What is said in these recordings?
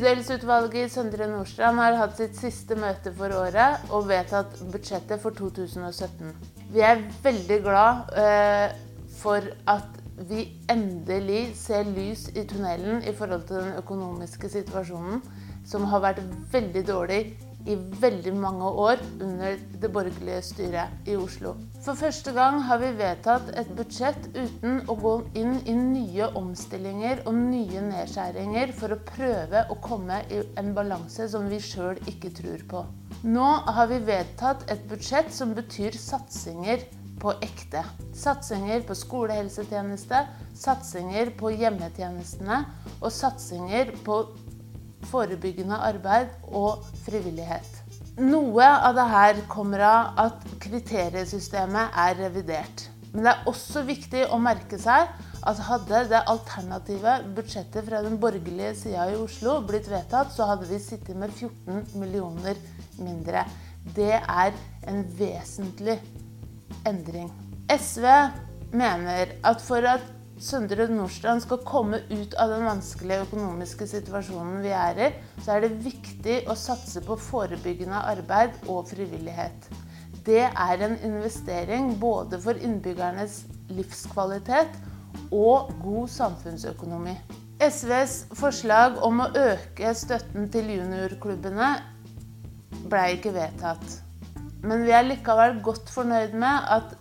Bydelsutvalget i Søndre Nordstrand har hatt sitt siste møte for året og vedtatt budsjettet for 2017. Vi er veldig glad eh, for at vi endelig ser lys i tunnelen i forhold til den økonomiske situasjonen, som har vært veldig dårlig i veldig mange år under det borgerlige styret i Oslo. For første gang har vi vedtatt et budsjett uten å gå inn i nye omstillinger og nye nedskjæringer for å prøve å komme i en balanse som vi sjøl ikke tror på. Nå har vi vedtatt et budsjett som betyr satsinger på ekte. Satsinger på skolehelsetjeneste, satsinger på hjemmetjenestene og satsinger på forebyggende arbeid og frivillighet. Noe av det her kommer av at kriteriesystemet er revidert. Men det er også viktig å merke seg at hadde det alternative budsjettet fra den borgerlige sida i Oslo blitt vedtatt, så hadde vi sittet med 14 millioner mindre. Det er en vesentlig endring. SV mener at for at Søndre Nordstrand skal komme ut av den vanskelige økonomiske situasjonen vi er i, så er det viktig å satse på forebyggende arbeid og frivillighet. Det er en investering både for innbyggernes livskvalitet og god samfunnsøkonomi. SVs forslag om å øke støtten til juniorklubbene ble ikke vedtatt. Men vi er likevel godt fornøyd med at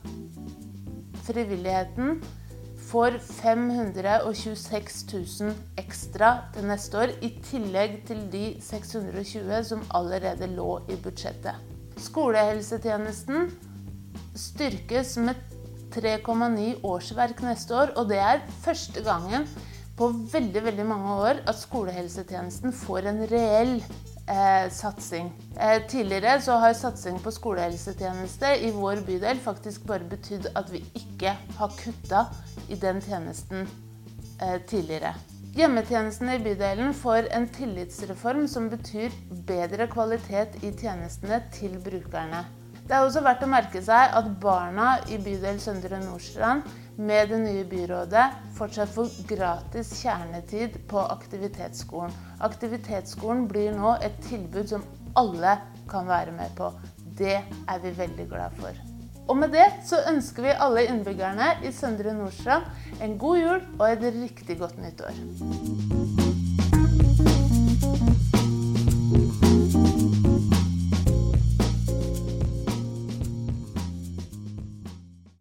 frivilligheten får 526 000 ekstra til neste år, i tillegg til de 620 som allerede lå i budsjettet. Skolehelsetjenesten styrkes med 3,9 årsverk neste år, og det er første gangen på veldig veldig mange år at skolehelsetjenesten får en reell eh, satsing. Eh, tidligere så har satsing på skolehelsetjeneste i vår bydel faktisk bare betydd at vi ikke har kutta i den tjenesten eh, tidligere. Hjemmetjenesten i bydelen får en tillitsreform som betyr bedre kvalitet i tjenestene til brukerne. Det er også verdt å merke seg at barna i bydel Søndre Nordstrand med det nye byrådet fortsatt får gratis kjernetid på aktivitetsskolen. Aktivitetsskolen blir nå et tilbud som alle kan være med på. Det er vi veldig glad for. Og med det så ønsker vi alle innbyggerne i Søndre Nordstrand en god jul og et riktig godt nytt år.